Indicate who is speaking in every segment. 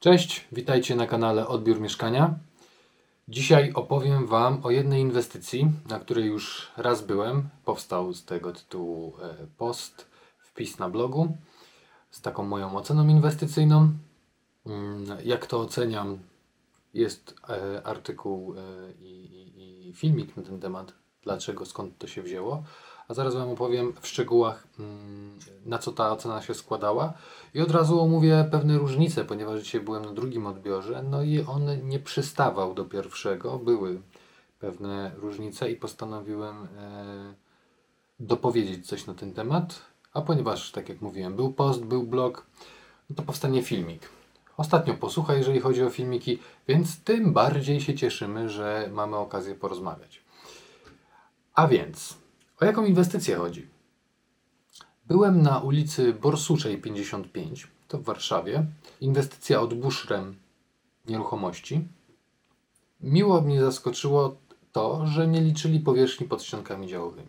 Speaker 1: Cześć, witajcie na kanale Odbiór Mieszkania. Dzisiaj opowiem Wam o jednej inwestycji, na której już raz byłem. Powstał z tego tytułu e, post, wpis na blogu z taką moją oceną inwestycyjną. Mm, Jak to oceniam, jest e, artykuł e, i, i, i filmik na ten temat, dlaczego, skąd to się wzięło. A zaraz Wam opowiem w szczegółach, mm, na co ta ocena się składała. I od razu omówię pewne różnice, ponieważ dzisiaj byłem na drugim odbiorze, no i on nie przystawał do pierwszego. Były pewne różnice i postanowiłem e, dopowiedzieć coś na ten temat. A ponieważ, tak jak mówiłem, był post, był blog, no to powstanie filmik. Ostatnio posłuchaj, jeżeli chodzi o filmiki, więc tym bardziej się cieszymy, że mamy okazję porozmawiać. A więc, o jaką inwestycję chodzi? Byłem na ulicy Borsuczej 55, to w Warszawie. Inwestycja od Bushrem Nieruchomości. Miło mnie zaskoczyło to, że nie liczyli powierzchni pod ściankami działowymi.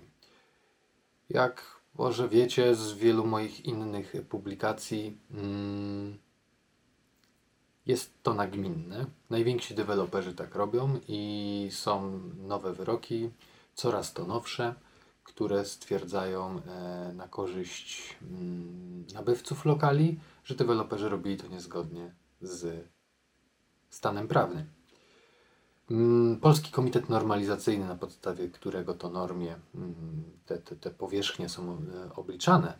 Speaker 1: Jak może wiecie z wielu moich innych publikacji, mm, jest to nagminne. Najwięksi deweloperzy tak robią i są nowe wyroki, coraz to nowsze, które stwierdzają e, na korzyść mm, nabywców lokali, że deweloperzy robili to niezgodnie z stanem prawnym. Mm, Polski Komitet Normalizacyjny, na podstawie którego to normie mm, te, te, te powierzchnie są e, obliczane,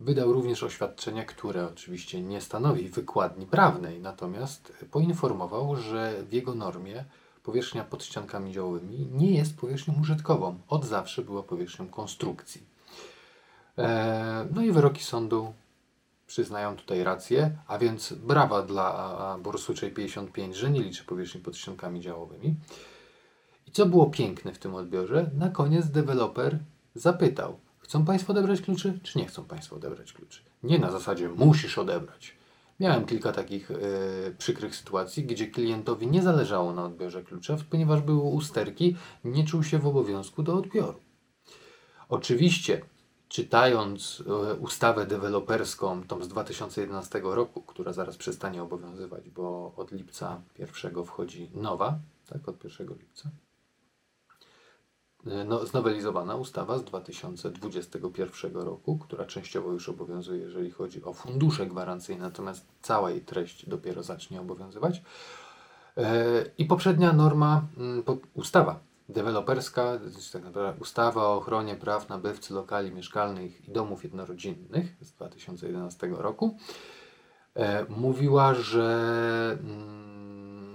Speaker 1: wydał również oświadczenie, które oczywiście nie stanowi wykładni prawnej, natomiast poinformował, że w jego normie powierzchnia pod ściankami działowymi nie jest powierzchnią użytkową. Od zawsze była powierzchnią konstrukcji. E, No i wyroki sądu przyznają tutaj rację, a więc brawa dla Borsuczej 55, że nie liczy powierzchni pod ściankami działowymi. I co było piękne w tym odbiorze? Na koniec deweloper zapytał, chcą Państwo odebrać kluczy, czy nie chcą Państwo odebrać kluczy? Nie na zasadzie musisz odebrać. Miałem kilka takich e, przykrych sytuacji, gdzie klientowi nie zależało na odbiorze klucza, ponieważ były usterki, nie czuł się w obowiązku do odbioru. Oczywiście, czytając e, ustawę deweloperską, tą z 2011 roku, która zaraz przestanie obowiązywać, bo od lipca pierwszego wchodzi nowa, tak, od 1 lipca, no, znowelizowana ustawa z 2021 roku, która częściowo już obowiązuje, jeżeli chodzi o fundusze gwarancyjne, natomiast cała jej treść dopiero zacznie obowiązywać. E, I poprzednia norma, mm, ustawa deweloperska, tak naprawdę ustawa o ochronie praw nabywcy lokali mieszkalnych i domów jednorodzinnych z 2011 roku, e, mówiła, że mm,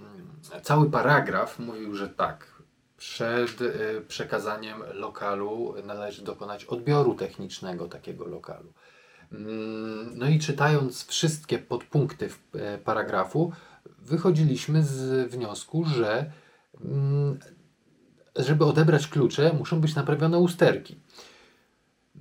Speaker 1: cały paragraf mówił, że tak, przed e, przekazaniem lokalu należy dokonać odbioru technicznego takiego lokalu. Mm, No i czytając wszystkie podpunkty e, paragrafu, wychodziliśmy z wniosku, że mm, żeby odebrać klucze, muszą być naprawione usterki.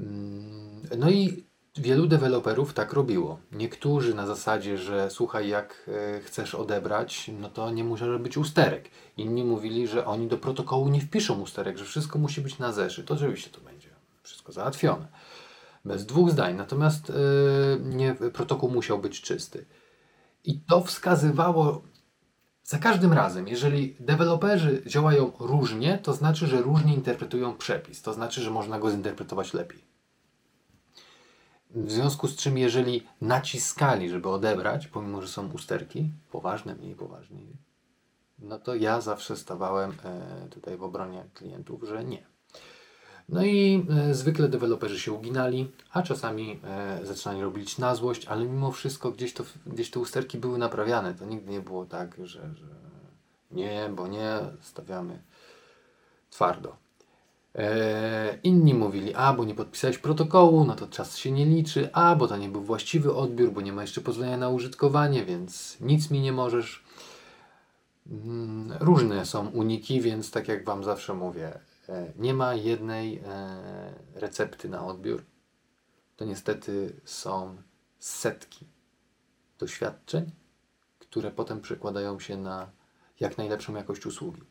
Speaker 1: Mm, No i wielu deweloperów tak robiło. Niektórzy na zasadzie, że słuchaj, jak e, chcesz odebrać, no to nie może być usterek. Inni mówili, że oni do protokołu nie wpiszą usterek, że wszystko musi być na zeszyt. Oczywiście to będzie wszystko załatwione. Bez dwóch zdań. Natomiast e, nie, protokół musiał być czysty. I to wskazywało za każdym razem, jeżeli deweloperzy działają różnie, to znaczy, że różnie interpretują przepis. To znaczy, że można go zinterpretować lepiej. W związku z czym, jeżeli naciskali, żeby odebrać, pomimo że są usterki, poważne, mniej poważne, no to ja zawsze stawałem e, tutaj w obronie klientów, że nie. No i e, zwykle deweloperzy się uginali, a czasami e, zaczynali robić na złość, ale mimo wszystko gdzieś, to, gdzieś te usterki były naprawiane. To nigdy nie było tak, że, że nie, bo nie, stawiamy twardo. E, inni mówili, a bo nie podpisałeś protokołu, no to czas się nie liczy, a bo to nie był właściwy odbiór, bo nie ma jeszcze pozwolenia na użytkowanie, więc nic mi nie możesz. Mm, Różne są uniki, więc tak jak Wam zawsze mówię, e, nie ma jednej e, recepty na odbiór. To niestety są setki doświadczeń, które potem przekładają się na jak najlepszą jakość usługi.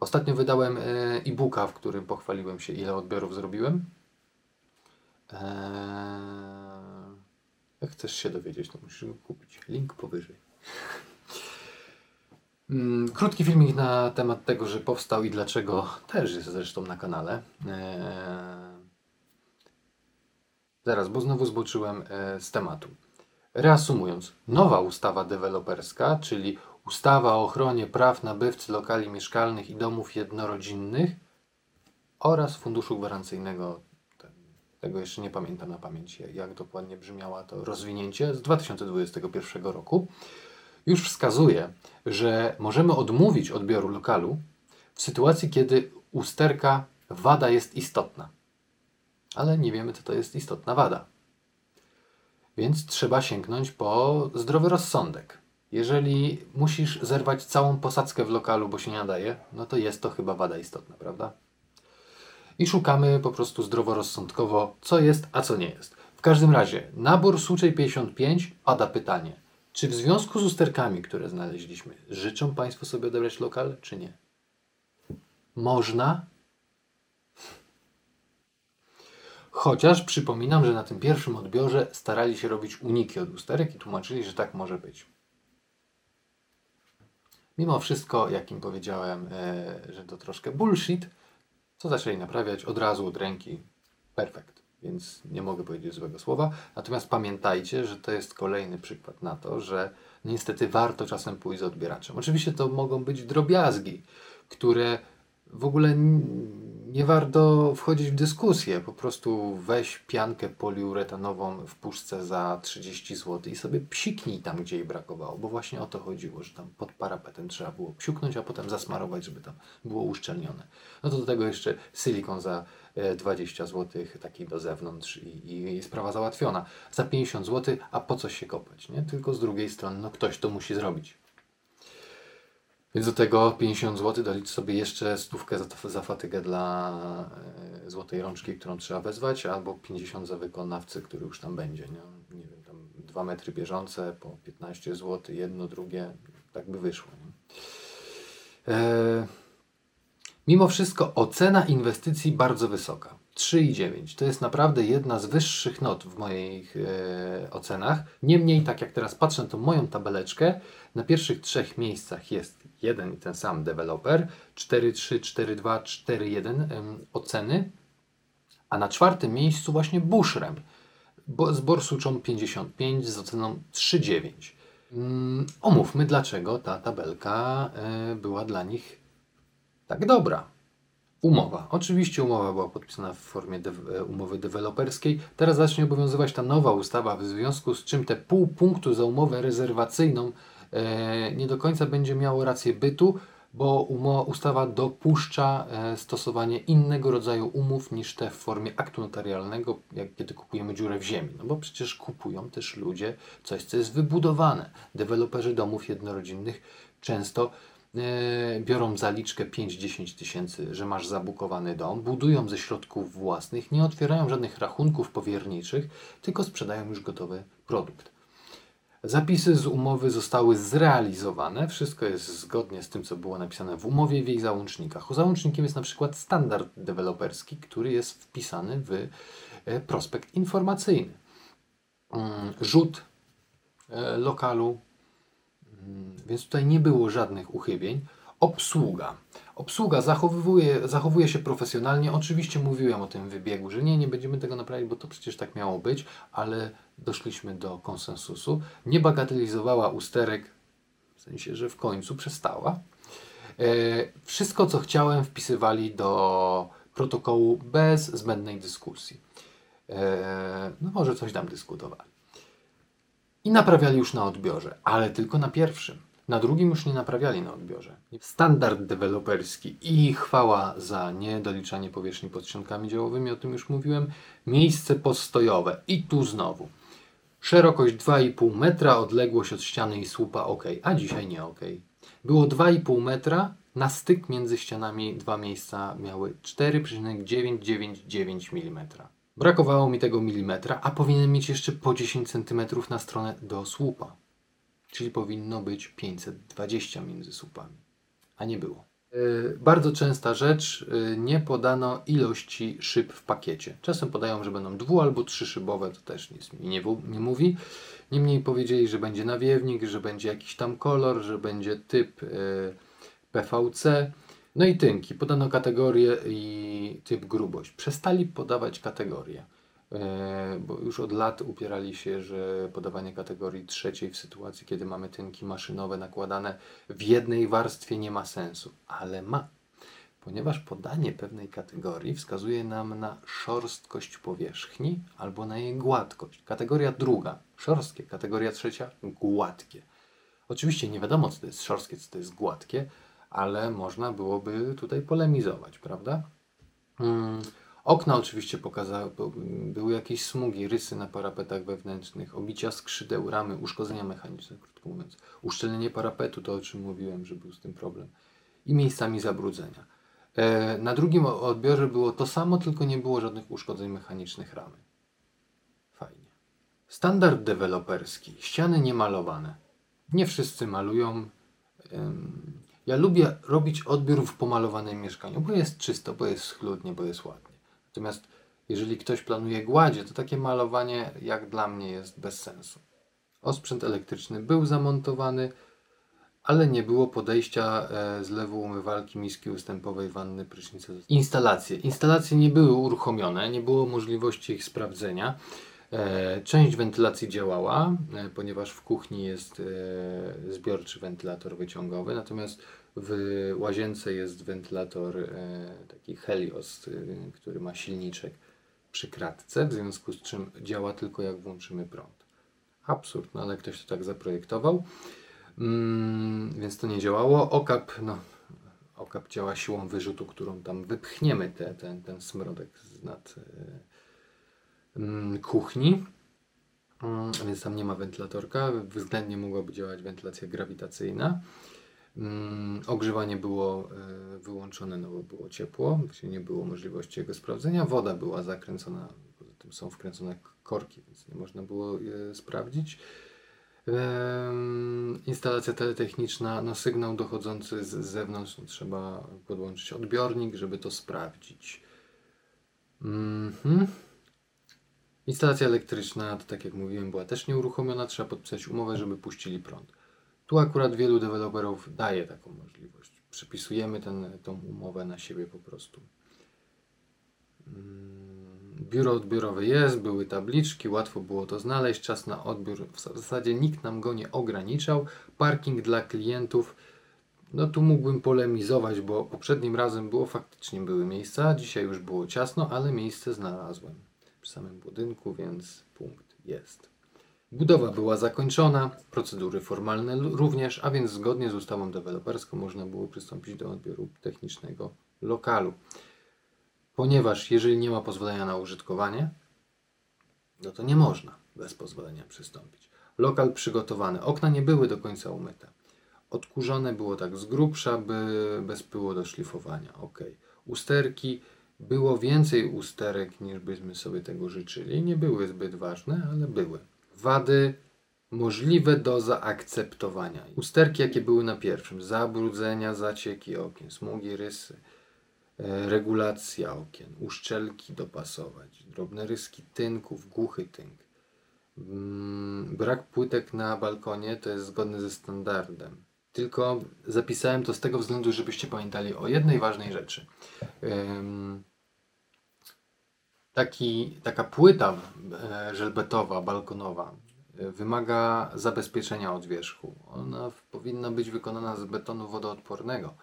Speaker 1: Ostatnio wydałem e, e-booka, w którym pochwaliłem się, ile odbiorów zrobiłem. Eee, jak chcesz się dowiedzieć, to musisz go kupić. Link powyżej. Mm, Krótki filmik na temat tego, że powstał i dlaczego, też jest zresztą na kanale. Eee, Zaraz, bo znowu zboczyłem e, z tematu. Reasumując, nowa ustawa deweloperska, czyli ustawa o ochronie praw nabywcy lokali mieszkalnych i domów jednorodzinnych oraz funduszu gwarancyjnego, te- tego jeszcze nie pamiętam na pamięć, jak dokładnie brzmiała to rozwinięcie, z 2021 roku, już wskazuje, że możemy odmówić odbioru lokalu w sytuacji, kiedy usterka wada jest istotna. Ale nie wiemy, co to jest istotna wada. Więc trzeba sięgnąć po zdrowy rozsądek. Jeżeli musisz zerwać całą posadzkę w lokalu, bo się nie nadaje, no to jest to chyba wada istotna, prawda? I szukamy po prostu zdroworozsądkowo, co jest, a co nie jest. W każdym razie, nabór Suczej 55 pada pytanie, czy w związku z usterkami, które znaleźliśmy, życzą Państwo sobie odebrać lokal, czy nie? Można, Chociaż przypominam, że na tym pierwszym odbiorze starali się robić uniki od usterek i tłumaczyli, że tak może być. Mimo wszystko, jak im powiedziałem, e, że to troszkę bullshit, co zaczęli naprawiać od razu od ręki. Perfekt. Więc nie mogę powiedzieć złego słowa. Natomiast pamiętajcie, że to jest kolejny przykład na to, że niestety warto czasem pójść z odbieraczem. Oczywiście to mogą być drobiazgi, które w ogóle nie warto wchodzić w dyskusję. Po prostu weź piankę poliuretanową w puszce za 30 zł i sobie psiknij tam, gdzie jej brakowało, bo właśnie o to chodziło, że tam pod parapetem trzeba było psiuknąć, a potem zasmarować, żeby tam było uszczelnione. No to do tego jeszcze silikon za e, 20 zł, taki do zewnątrz i, i sprawa załatwiona. Za 50 zł, a po co się kopać, nie? Tylko z drugiej strony, no ktoś to musi zrobić. Więc do tego 50 zł dolicz sobie jeszcze stówkę za, za fatygę dla e, złotej rączki, którą trzeba wezwać, albo 50 za wykonawcę, który już tam będzie. Nie, nie wiem, tam 2 metry bieżące po 15 zł, jedno, drugie, tak by wyszło. E, mimo wszystko ocena inwestycji bardzo wysoka. 3,9 to jest naprawdę jedna z wyższych not w moich e, ocenach. Niemniej, tak jak teraz patrzę tą moją tabeleczkę, na pierwszych trzech miejscach jest jeden i ten sam deweloper 4,3, 4,2, 4,1 em, oceny, a na czwartym miejscu właśnie Bushrem z Borsuczą 55 z oceną 3,9. Mm, omówmy, dlaczego ta tabelka e, była dla nich tak dobra. Umowa. Oczywiście umowa była podpisana w formie dew- e, umowy deweloperskiej. Teraz zacznie obowiązywać ta nowa ustawa, w związku z czym te pół punktu za umowę rezerwacyjną nie do końca będzie miało rację bytu, bo ustawa dopuszcza e, stosowanie innego rodzaju umów niż te w formie aktu notarialnego, jak kiedy kupujemy dziurę w ziemi. No bo przecież kupują też ludzie coś, co jest wybudowane. Deweloperzy domów jednorodzinnych często e, biorą zaliczkę 5-10 tysięcy, że masz zabukowany dom, budują ze środków własnych, nie otwierają żadnych rachunków powierniczych, tylko sprzedają już gotowy produkt. Zapisy z umowy zostały zrealizowane. Wszystko jest zgodnie z tym, co było napisane w umowie i w jej załącznikach. Załącznikiem jest na przykład standard deweloperski, który jest wpisany w e, prospekt informacyjny. Mm, Rzut e, lokalu, Mm, więc tutaj nie było żadnych uchybień. Obsługa. Obsługa zachowuje, zachowuje się profesjonalnie. Oczywiście mówiłem o tym wybiegu, że nie, nie będziemy tego naprawiać, bo to przecież tak miało być, ale doszliśmy do konsensusu. Nie bagatelizowała usterek, w sensie, że w końcu przestała. E, wszystko, co chciałem, wpisywali do protokołu bez zbędnej dyskusji. E, no może coś tam dyskutowali. I naprawiali już na odbiorze, ale tylko na pierwszym. Na drugim już nie naprawiali na odbiorze. Standard deweloperski i chwała za niedoliczanie powierzchni pod ściankami działowymi, o tym już mówiłem. Miejsce postojowe i tu znowu. Szerokość 2,5 metra, odległość od ściany i słupa ok, a dzisiaj nie ok. Było 2,5 metra, na styk między ścianami dwa miejsca miały 4,999 mm. Brakowało mi tego milimetra, a powinien mieć jeszcze po 10 cm na stronę do słupa. Czyli powinno być 520 między słupami. A nie było. Y, Bardzo częsta rzecz, y, nie podano ilości szyb w pakiecie. Czasem podają, że będą dwu albo trzyszybowe, to też nic mi nie, nie mówi. Niemniej powiedzieli, że będzie nawiewnik, że będzie jakiś tam kolor, że będzie typ y, PVC. No i tynki. Podano kategorię i typ grubość. Przestali podawać kategorie, e, bo już od lat upierali się, że podawanie kategorii trzeciej w sytuacji, kiedy mamy tynki maszynowe nakładane w jednej warstwie nie ma sensu, ale ma. Ponieważ podanie pewnej kategorii wskazuje nam na szorstkość powierzchni albo na jej gładkość. Kategoria druga szorstkie, kategoria trzecia gładkie. Oczywiście nie wiadomo, co to jest szorstkie, co to jest gładkie, ale można byłoby tutaj polemizować, prawda? Mm, Okna oczywiście pokazały, były jakieś smugi, rysy na parapetach wewnętrznych, obicia skrzydeł, ramy, uszkodzenia mechaniczne, krótko mówiąc. Uszczelnienie parapetu, to o czym mówiłem, że był z tym problem. I miejscami zabrudzenia. E, na drugim odbiorze było to samo, tylko nie było żadnych uszkodzeń mechanicznych ramy. Fajnie. Standard deweloperski. Ściany niemalowane. Nie wszyscy malują. Ja lubię robić odbiór w pomalowanym mieszkaniu, bo jest czysto, bo jest schludnie, bo jest ładnie. Natomiast jeżeli ktoś planuje gładzie, to takie malowanie jak dla mnie jest bez sensu. Osprzęt elektryczny był zamontowany, ale nie było podejścia e, zlewu umywalki, miski ustępowej, wanny, prysznica. Instalacje. Instalacje nie były uruchomione, nie było możliwości ich sprawdzenia. E, Część wentylacji działała, e, ponieważ w kuchni jest zbiorczy wentylator wyciągowy, natomiast w łazience jest wentylator e, taki Helios, e, który ma silniczek przy kratce, w związku z czym działa tylko jak włączymy prąd. Absurd, no ale ktoś to tak zaprojektował. Mm, więc to nie działało. Okap, no, okap działa siłą wyrzutu, którą tam wypchniemy te, ten, ten smrodek z nad e, mm, kuchni. Mm, więc tam nie ma wentylatorka. Względnie mogłaby działać wentylacja grawitacyjna. Mm, ogrzewanie było e, wyłączone, no bo było ciepło, czyli nie było możliwości jego sprawdzenia. Woda była zakręcona, poza tym są wkręcone korki, więc nie można było sprawdzić. Instalacja teletechniczna, no sygnał dochodzący z zewnątrz, no, trzeba podłączyć odbiornik, żeby to sprawdzić. Mhm. Instalacja elektryczna, to tak jak mówiłem, była też nieuruchomiona, trzeba podpisać umowę, żeby puścili prąd. Tu akurat wielu deweloperów daje taką możliwość. Przypisujemy ten, tą umowę na siebie po prostu. Mm, Biuro odbiorowe jest, były tabliczki, łatwo było to znaleźć. Czas na odbiór w zasadzie nikt nam go nie ograniczał. Parking dla klientów. No tu mógłbym polemizować, bo poprzednim razem było faktycznie były miejsca, dzisiaj już było ciasno, ale miejsce znalazłem przy samym budynku, więc punkt jest. Budowa była zakończona, procedury formalne również, a więc zgodnie z ustawą deweloperską można było przystąpić do odbioru technicznego lokalu. Ponieważ jeżeli nie ma pozwolenia na użytkowanie, no to nie można bez pozwolenia przystąpić. Lokal przygotowany, okna nie były do końca umyte. Odkurzone było tak z grubsza, by bez pyłu do szlifowania. Ok. Usterki, było więcej usterek niż byśmy sobie tego życzyli. Nie były zbyt ważne, ale były. Wady możliwe do zaakceptowania. Usterki, jakie były na pierwszym, zabrudzenia, zacieki okien, smugi, rysy, e, regulacja okien, uszczelki dopasować, drobne ryski tynków, głuchy tynk. Mm, Brak płytek na balkonie to jest zgodny ze standardem. Tylko zapisałem to z tego względu, żebyście pamiętali o jednej ważnej rzeczy. Taki, taka płyta e, żelbetowa, balkonowa e, wymaga zabezpieczenia od wierzchu. Ona powinna być wykonana z betonu wodoodpornego.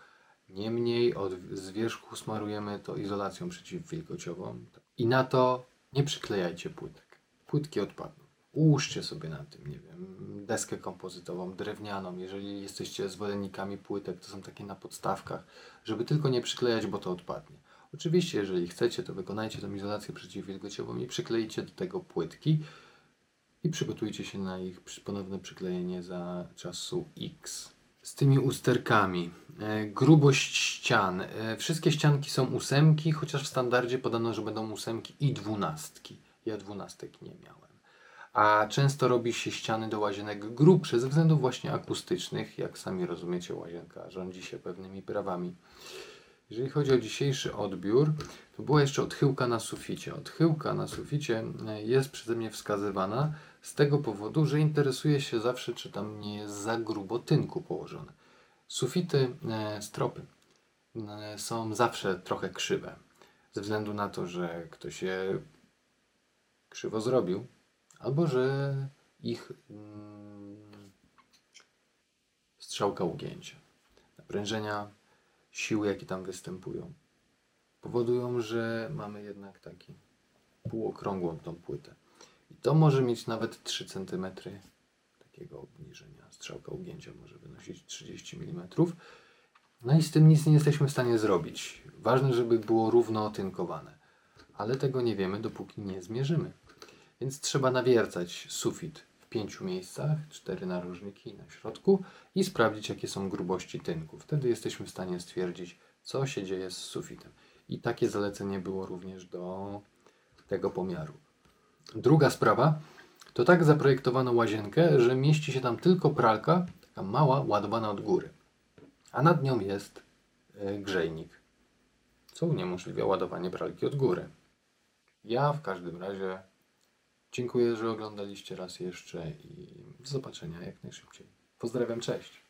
Speaker 1: Niemniej od, z wierzchu smarujemy to izolacją przeciwwilgociową. I na to nie przyklejajcie płytek. Płytki odpadną. Ułóżcie sobie na tym, nie wiem, deskę kompozytową, drewnianą. Jeżeli jesteście zwolennikami płytek, to są takie na podstawkach, żeby tylko nie przyklejać, bo to odpadnie. Oczywiście, jeżeli chcecie, to wykonajcie tą izolację przeciwwilgociową i przyklejcie do tego płytki i przygotujcie się na ich ponowne przyklejenie za czasu X. Z tymi usterkami. E, grubość ścian. E, wszystkie ścianki są ósemki, chociaż w standardzie podano, że będą ósemki i dwunastki. Ja dwunastek nie miałem. a często robi się ściany do łazienek grubsze ze względów właśnie akustycznych. Jak sami rozumiecie, łazienka rządzi się pewnymi prawami. Jeżeli chodzi o dzisiejszy odbiór, to była jeszcze odchyłka na suficie. Odchyłka na suficie e, jest przeze mnie wskazywana z tego powodu, że interesuje się zawsze, czy tam nie jest za grubo tynku położone. Sufity, e, stropy e, są zawsze trochę krzywe. Ze względu na to, że ktoś je krzywo zrobił, albo że ich mm, strzałka ugięcia, naprężenia, siły, jakie tam występują, powodują, że mamy jednak taki półokrągłą tą płytę. I to może mieć nawet 3 cm takiego obniżenia. Strzałka ugięcia może wynosić 30 mm. No i z tym nic nie jesteśmy w stanie zrobić. Ważne, żeby było równo otynkowane. Ale tego nie wiemy, dopóki nie zmierzymy. Więc trzeba nawiercać sufit w pięciu miejscach, cztery narożniki na środku i sprawdzić, jakie są grubości tynku. Wtedy jesteśmy w stanie stwierdzić, co się dzieje z sufitem. I takie zalecenie było również do tego pomiaru. Druga sprawa to tak zaprojektowano łazienkę, że mieści się tam tylko pralka, taka mała, ładowana od góry. A nad nią jest e, grzejnik, co uniemożliwia ładowanie pralki od góry. Ja w każdym razie dziękuję, że oglądaliście raz jeszcze i do zobaczenia jak najszybciej. Pozdrawiam, cześć.